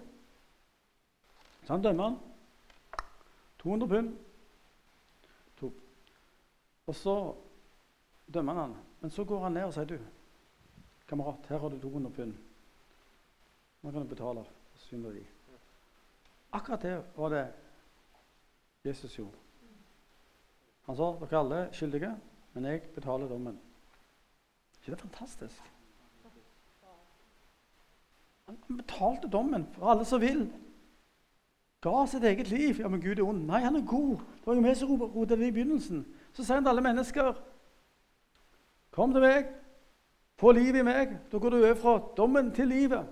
Så han dømmer han. 200 pund. To. Og så dømmer han han. Men så går han ned og sier du, kamerat, her har du 200 pund. Nå kan du betale. Synder de. Akkurat det var det Jesus gjorde. Han sa dere er alle skyldige, men jeg betaler dommen. ikke det fantastisk? Han betalte dommen for alle som vil. Ga sitt eget liv. Ja, men Gud er ond. Nei, han er god. Det var jo vi som rotet det i begynnelsen. Så sier han til alle mennesker Kom til meg, få liv i meg. Da går du over fra dommen til livet.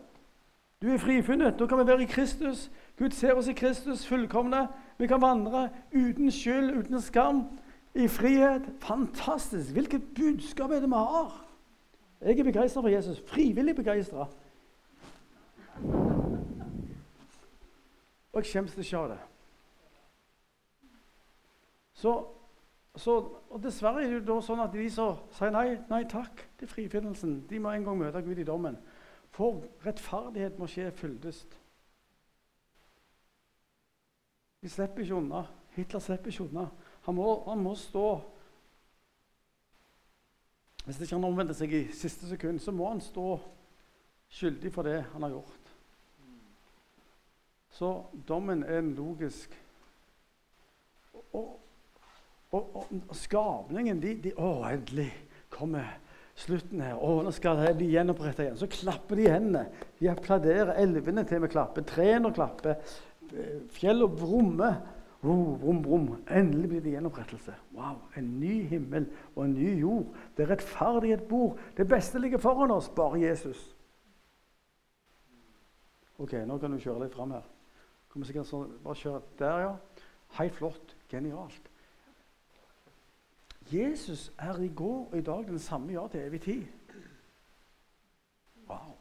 Du er frifunnet. Da kan vi være i Kristus. Gud ser oss i Kristus fullkomne. Vi kan vandre uten skyld, uten skam, i frihet. Fantastisk! Hvilket budskap er det vi har? Jeg er begeistra for Jesus. Frivillig begeistra. Og jeg skjemmes ikke av det. Så, så, og Dessverre er det da sånn at de som sier nei, nei takk til frifinnelsen, de må en gang møte Gud i dommen. For rettferdighet må skje fyldest. De slipper ikke unna. Hitler slipper ikke unna. Han må, han må stå Hvis ikke han omvender seg i siste sekund, så må han stå skyldig for det han har gjort. Så dommen er en logisk Og, og, og, og skapningen de, de, Å, endelig kommer slutten her. Å, nå skal det bli gjenoppretta igjen. Så klapper de hendene. De applauderer. Elvene til vi klapper. Trærne klapper. Fjellene brummer. Oh, brum, brum. Endelig blir det gjenopprettelse. Wow, En ny himmel og en ny jord. Det er rettferdighet bor. Det beste ligger foran oss, bare Jesus. Ok, nå kan du kjøre litt fram her. Kommer sikkert sånn, bare kjøre der, ja. Helt flott. Genialt. Jesus er i går og i dag den samme ja til evig tid. Wow.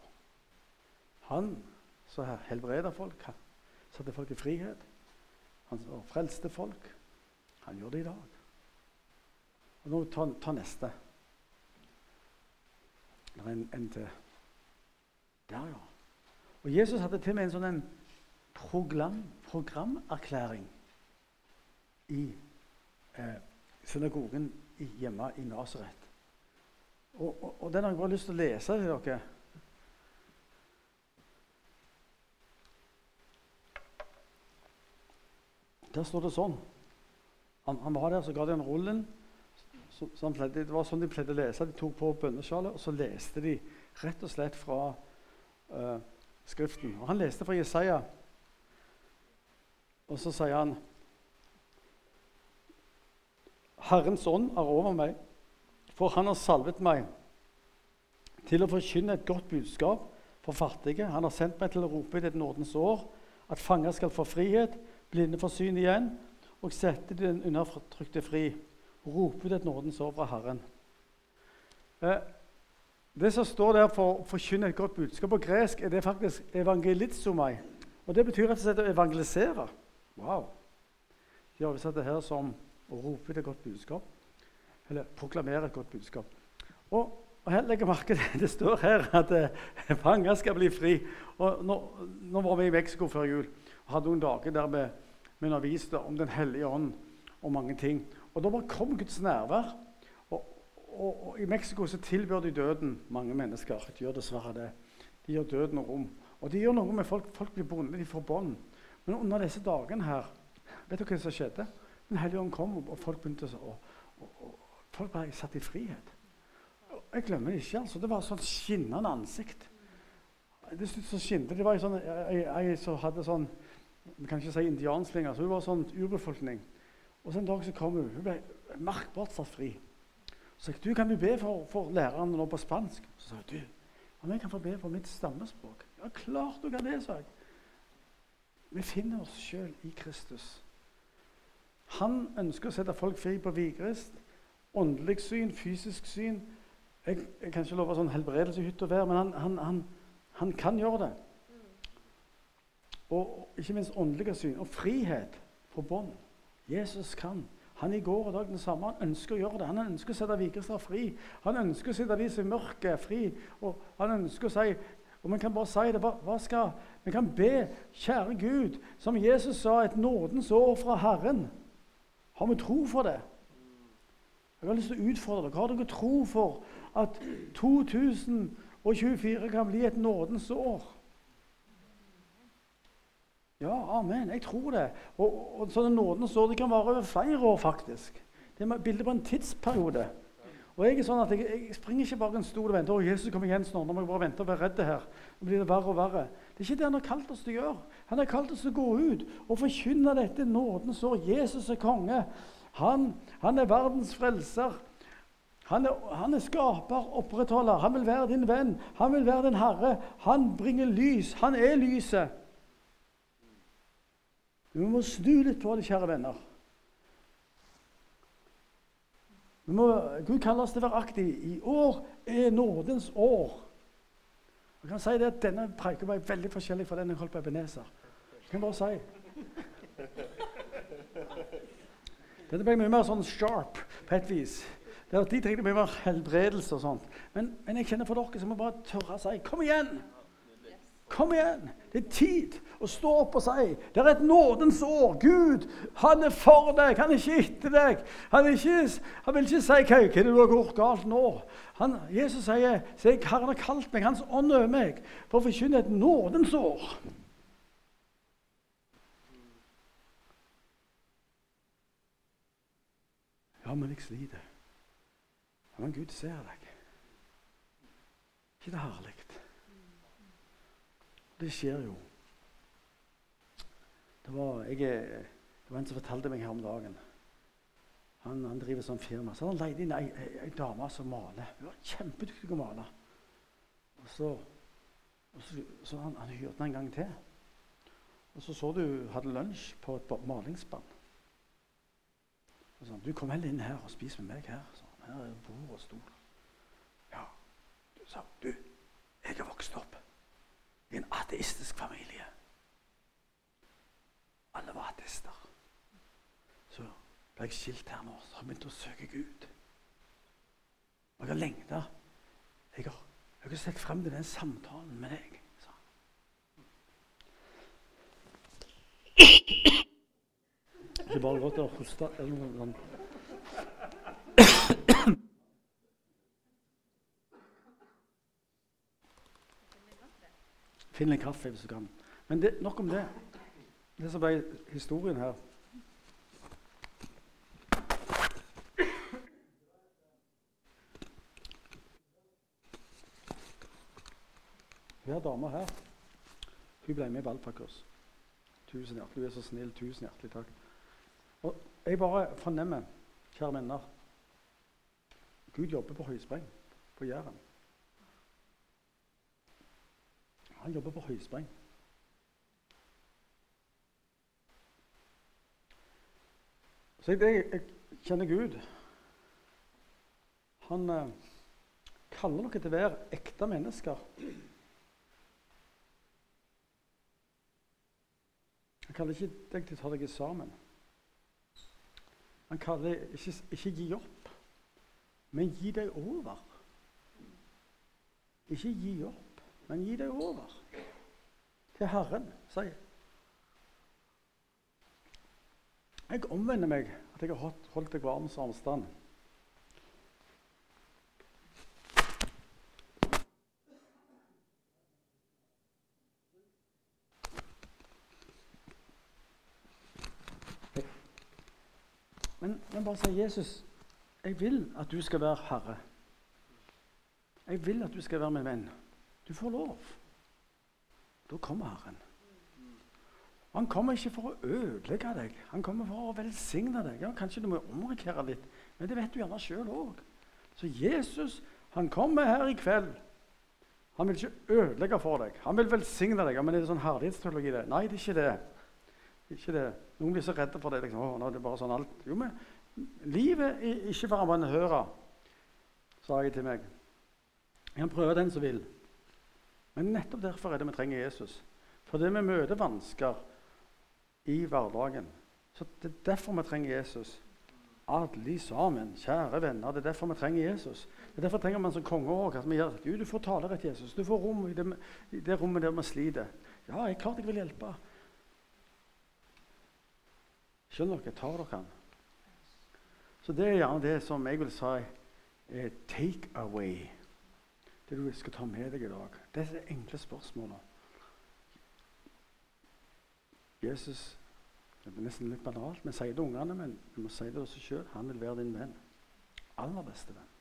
Han her, helbreder folk, han satte folk i frihet. Han frelste folk. Han gjør det i dag. Og Nå ta, ta neste. Det er en, en til. Der, ja. Og Jesus hadde til med en sånn en program, programerklæring i eh, synagogen hjemme i Nasaret. Og, og, og, den har jeg bare lyst til å lese til dere. Der står det sånn. Han, han var der, så ga de ham rullen. Så, så pleide, det var sånn de pleide å lese. De tok på bønnesjalet, og så leste de rett og slett fra uh, Skriften. Og Han leste fra Jesaja, og så sier han Herrens ånd er over meg, for han har salvet meg til å forkynne et godt budskap for fattige. Han har sendt meg til å rope i det nådens år, at fanger skal få frihet, blinde får syn igjen, og sette den undertrykte fri. Rope ut et nådens år fra Herren. Eh, det som står der for å forkynne et godt budskap på gresk, er det faktisk evangelizomai. Og det betyr rett og slett å evangelisere. Wow. De oversatte oversatt det her som å rope et godt budskap. Eller proklamere et godt budskap. Og, og her legger merke til Det står her at eh, fanger skal bli fri. Og nå, nå, var vi i Mexico før jul og hadde noen dager der vi, vi underviste om Den hellige ånd og mange ting. Og da bare kom Guds nærvær. Og, og, og, I Mexico så tilbyr de døden mange mennesker. De gjør dessverre det. De gjør døden rom. Og de gjør noe med folk. Folk blir bonde, de får bånd. Men under disse dagene her Vet du hva som skjedde? Den hellige ånd kom, og folk begynte å og, og, Folk ble satt i frihet. Jeg glemmer det ikke. altså. Det var sånn skinnende ansikt. Det så skinte. Det var en ei som hadde sånn Vi kan ikke si indianslinger. Så hun var sånn urbefolkning. Og så en dag så kom hun. Hun ble merkbart satt fri. Så sa jeg, du, kan du be for, for læreren nå på spansk? Så sa hun du, om jeg kan få be på mitt stammespråk? Ja, klart du kan det, sa jeg. Vi finner oss sjøl i Kristus. Han ønsker å sette folk fri på Vigrest. Åndelig syn, fysisk syn. Jeg, jeg kan ikke love sånn helbredelse i hytt og vær, men han, han, han, han, kan gjøre det. Og ikke minst åndelige syn. Og frihet på bånd. Jesus kan. Han i går og dag den samme. Han ønsker å gjøre det. Han ønsker å sette Vigrestad fri. Han ønsker å sette de som er mørke, fri. Og han ønsker å si og vi kan bare si det. Hva, skal Vi kan be, kjære Gud, som Jesus sa, et nådens år fra Herren. Har vi tro for det? Jeg har lyst til å utfordre dere. Har dere tro for at 2024 kan bli et nådens år? Ja, amen. Jeg tror det. Og, og sånne nådens år det kan vare over flere år, faktisk. Det er bildet på en tidsperiode. Og Jeg er sånn at jeg, jeg springer ikke bare en stol og venter. 'Å, Jesus kommer igjen snart. Nå må jeg bare vente og være redd her.' Nå blir det verre og verre. Det er ikke det han har kalt oss til å gjøre. Han har kalt oss til å gå ut og forkynne dette nådens år. Jesus er konge. Han, han er verdens frelser. Han er, han er, skaper, opprettholder. Han vil være din venn. Han vil være din herre. Han bringer lys. Han er lyset. Vi må snu litt på det, kjære venner. Må, Gud kaller oss til å være aktive. I år er nådens år. Jeg kan si det at Denne preken var veldig forskjellig fra den jeg holdt på Ebenezer. Jeg kan bare si. Dette ble mye mer sånn sharp på et vis. De trengte mye mer helbredelse og sånt. Men, men jeg kjenner for dere som må bare tørre å si 'Kom igjen!' Kom igjen! Det er tid å stå opp og si det er et nådens år. Gud, han er for deg, han er ikke etter deg. Han, ikke, han vil ikke si hva, hva du har gjort galt nå. Han, Jesus sier se, Herren har kalt meg, Hans ånd over meg, for å forkynne et nådens år. Ja, men jeg sliter. Ja, men Gud ser deg. ikke det herlig? Det skjer jo. Det var, jeg, det var en som fortalte meg her om dagen. Han, han driver sånn firma. Så han leide inn ei, ei, ei, dame som maler. Hun var kjempedyktig til å male. Og så, og så, så han, han hyrte henne en gang til. Og så så du hadde lunsj på et malingsband. Og sånn, 'Du, kom heller inn her og spis med meg her.' Så, her er bord og stol. Ja. Du sa, 'Du, jeg er vokst opp i en ateistisk familie.' Alle var ateister. Så ble jeg skilt her nå, så har jeg begynt å søke Gud. Og jeg har lengta. Jeg har, har sett frem til den samtalen med deg. Så. Det Ikke bare godt å hoste eller noe sånt. Finn en kaffe hvis du kan. Men det, nok om det. Det som ble historien her Hver dame her hun ble med i valgpakers. Tusen hjertelig. Du er så snill. Tusen hjertelig takk. Og jeg bare fornemmer, kjære venner Gud jobber på høyspreng på Jæren. Han jobber på høyspreng. Så jeg, jeg, kjenner Gud. Han eh, kaller dere til å være ekte mennesker. Han kaller ikke deg til å ta deg sammen. Han kaller ikke, ikke gi opp, men gi deg over. Ikke gi opp, men gi deg over til Herren, sier Jeg omvender meg at jeg har holdt deg varm som avstand. Men, men bare si Jesus, jeg vil at du skal være herre. Jeg vil at du skal være min venn. Du får lov. Da kommer Herren. Han kommer ikke for å ødelegge deg, han kommer for å velsigne deg. Ja, Kanskje du må omrikere litt, men det vet du gjerne sjøl òg. Så Jesus han kommer her i kveld. Han vil ikke ødelegge for deg. Han vil velsigne deg. Ja, men er det sånn herlighetsteologi? det? Nei, det er ikke det. Ikke det. Noen blir så redde for det. Liksom, å, nå er det bare sånn alt. Jo, men livet er ikke for amatører, sa jeg til meg. Jeg kan prøve den som vil. Men nettopp derfor er det vi trenger Jesus. Fordi vi møter vansker i hverdagen. Så Det er derfor vi trenger Jesus. Alle sammen, kjære venner. Det er derfor vi trenger Jesus. Det er Derfor trenger man som konge òg. At vi gjør du, du får talerett Jesus. Du får rom i det, i det rommet der vi sliter. Ja, jeg klart jeg vil hjelpe. Skjønner dere? Tar dere han? Så det er gjerne det som jeg vil si er take away. Det du skal ta med deg i dag. Det er det enkle spørsmålet. Jesus Det er nesten litt banalt. Vi sier det ungene, men vi må si det oss sjøl. Han vil være din venn. Aller beste venn.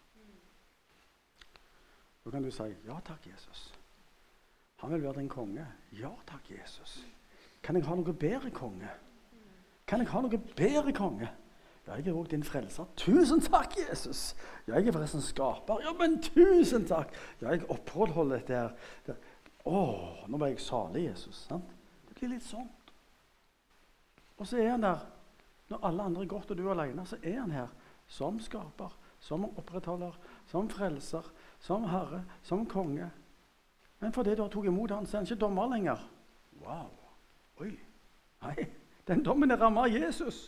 Da kan du si ja takk, Jesus. Han vil være din konge. Ja takk, Jesus. Kan jeg ha noe bedre konge? Kan jeg ha noe bedre konge? Jeg er òg din frelser. Tusen takk, Jesus! Jeg er forresten skaper. Ja, men tusen takk! Jeg opprettholder dette her. Å, nå var jeg salig, Jesus. Sant? Det blir litt sånn. Og så er han der når alle andre er gått, og du er alene. Så er han her som skaper, som opprettholder, som frelser, som herre, som konge. Men fordi du har tatt imot han, så er han ikke dommer lenger. Wow. Oi. Nei. Den dommen er rammet av Jesus.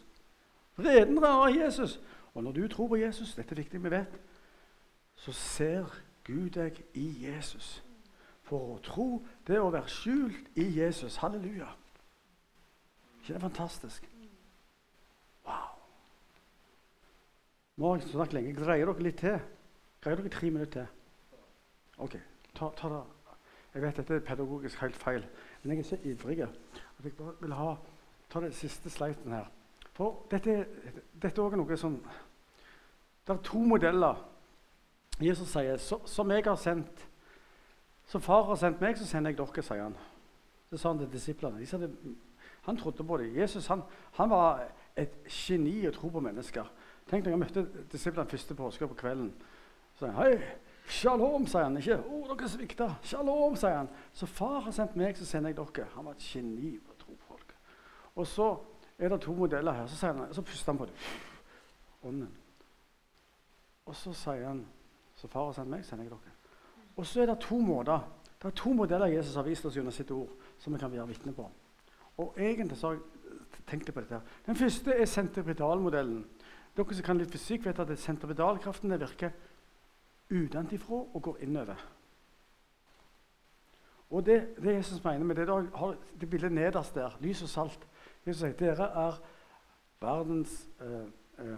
Vreden rammer av Jesus. Og når du tror på Jesus, dette er viktig vi vet, så ser Gud deg i Jesus. For å tro, det er å være skjult i Jesus. Halleluja. ikke det fantastisk? Wow. Nå har jeg snakket lenge. Greier dere litt til? Greier dere tre minutter til? OK. Ta, ta det. Jeg vet dette er pedagogisk helt feil, men jeg er så ivrig at jeg bare vil ha ta den siste sleiten her. For dette, dette er også noe som Det er to modeller. Jesus sier så, som jeg har sendt, som far har sendt meg, så sender jeg dere, sier han. Det sa han til disiplene. De han trodde på det. Jesus han, han, var et geni å tro på mennesker. Tenk når jeg møtte disiplene første påske på kvelden. Så han, hei, Shalom, sier han. Ikke 'Å, dere svikta'. Shalom, sier han. Så far har sendt meg, så sender jeg dere. Han var et geni på å tro på folk. Og så er det to modeller her. Så, han, så puster han på det. Ånden. Og så sier han Så far har sendt meg, sender jeg dere. Og så er det to måter. Det er to modeller Jesus har vist oss gjennom sitt ord, som vi kan være vitne på. Og egentlig så har jeg tenkt på dette. Den første er sentripetalmodellen. Dere som kan litt fysikk, vet at sentripedalkraften virker utenfra og går innover. Og det, det Jesus mener med det, det bildet nederst der, lys og salt Jesus sier dere er verdens, eh, eh,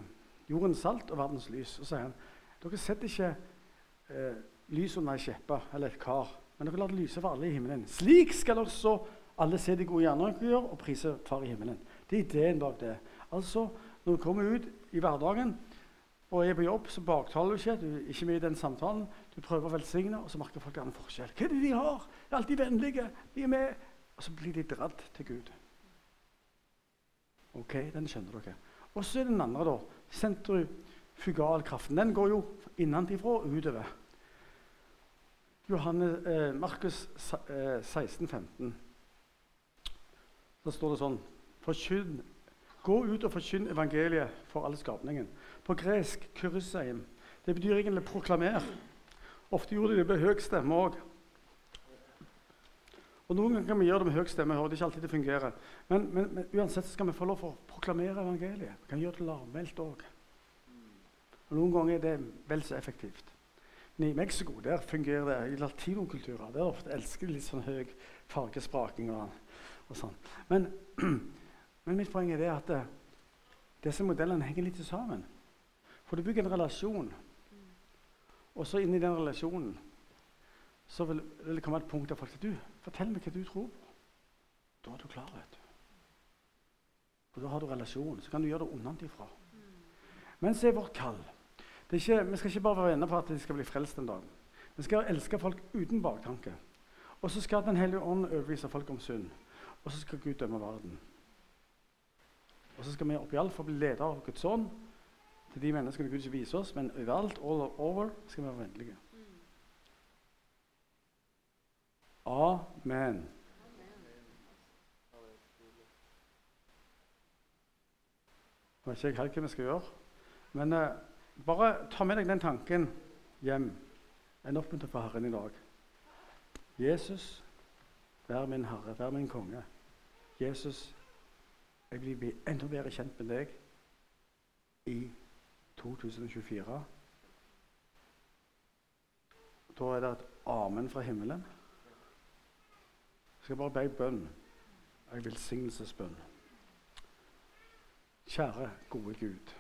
jordens salt og verdens lys. Og så sier han dere setter ikke eh, lys under ei skjeppe eller et kar, men dere lar det lyse for alle i himmelen. Slik skal også alle se de gode gjerningene dere gjør, og prise Far i himmelen. Det er ideen bak det. Altså, Når du kommer ut i hverdagen, og er på jobb, så baktaler du ikke. Du er ikke med i den samtalen. Du prøver å velsigne, og så merker folk en forskjell. Hva er det de har? De er alltid vennlige. De er med. Og så blir de dratt til Gud. Ok, den skjønner dere. Og så er den andre, da. Sentrifugalkraften. Den går jo innenfra og utover. Johanne, eh, Markus eh, 16, 15. Da står det sånn Forkynn Gå ut og forkynn evangeliet for alle skapningen. På gresk 'kyryseim'. Det betyr egentlig 'proklamer'. Ofte gjorde de det med høy stemme òg. Og Noen ganger kan vi gjøre det med høy stemme. det er ikke alltid det fungerer. Men, men, men uansett skal vi få lov for å proklamere evangeliet. Vi kan gjøre det lavmælt òg. Noen ganger er det vel så effektivt. Men i Mexico der fungerer det i latinokulturer. Der ofte elsker de litt sånn høy fargespraking og, og sånn. Men Men mitt poeng er det at uh, disse modellene henger litt sammen. For du bygger en relasjon, og så inni den relasjonen så vil, vil, det komme et punkt der folk sier du, fortell meg hva du tror på. Da er du klar. vet du. Og Da har du relasjon. Så kan du gjøre det unnantifra. Men så er vårt kall Vi skal ikke bare være venner for at de skal bli frelst en dag. Vi skal elske folk uten baktanke. Og så skal Den hellige ånd overbevise folk om synd. Og så skal Gud dømme verden. Og så skal vi opp i alt for å bli leder av Guds ånd til de menneskene Gud ikke viser oss, men overalt, all over, skal vi være vennlige. Amen. Jeg vet ikke helt hva vi skal gjøre, men eh, bare ta med deg den tanken hjem. En oppmuntring for Herren i dag. Jesus, vær min Herre, vær min konge. Jesus, jeg vil bli enda bedre kjent med deg i 2024. Da er det et amen fra himmelen. Jeg skal bare be bønn. En velsignelsesbønn. Kjære, gode Gud.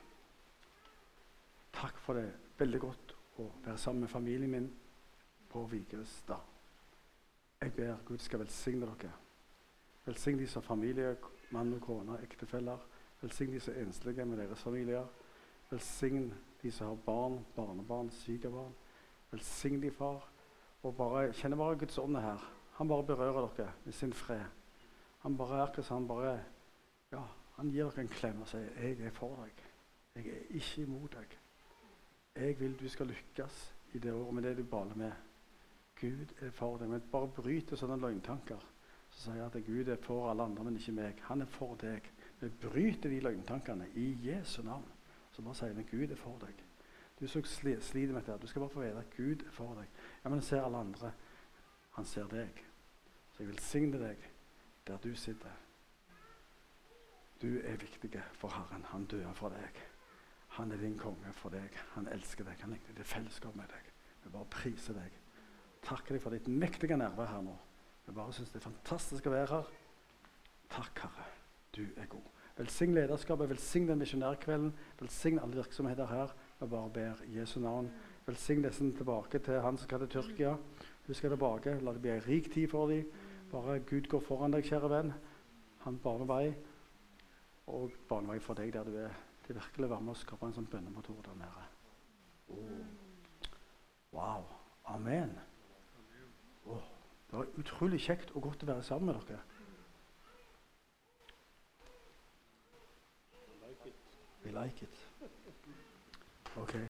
Takk for det. Veldig godt å være sammen med familien min på Vigrestad. Jeg ber Gud skal velsigne dere. Velsign de som familie, mann og kone, ektefeller. Velsign de som er enslige med deres familier. Velsign de som har barn, barnebarn, sykebarn. Velsign de, far. Og bare, kjenner bare Guds ånd her. Han bare berører dere med sin fred. Han bare akkurat han bare ja, han gir dere en klem og sier 'Jeg er for deg. Jeg er ikke imot deg.' 'Jeg vil du skal lykkes i det året med det du baler med.' Gud er for deg. Men bare bryter sånne løgntanker så sier jeg at Gud er for alle andre, men ikke meg. Han er for deg. Vi bryter de løgntankene i Jesu navn. Så bare sier vi Gud er for deg. Du som sliter med dette, du skal bare få vite at Gud er for deg. Ja, Men han ser alle andre. Han ser deg. Så jeg velsigner deg der du sitter. Du er viktig for Herren. Han døde for deg. Han er din konge for deg. Han elsker deg. Han liker det fellesskap med deg. Vi bare priser deg. Takker deg for ditt mektige nærvær her nå. Vi bare syns det er fantastisk å være her. Takk, Herre. Du er god. Velsign lederskapet, velsign den misjonærkvelden, velsign alle virksomheter her. Vi bare ber Jesu navn. Velsign disse tilbake til han som skal til Tyrkia. Husk deg tilbake. La det bli en rik tid for dem. Bare Gud går foran deg, kjære venn. Han baner vei, og baner vei for deg der du er. Det er virkelig å være med å skape en sånn bønnemotor der nede. Wow. Amen. Oh, det var utrolig kjekt og godt å være sammen med dere. We like it. Okay.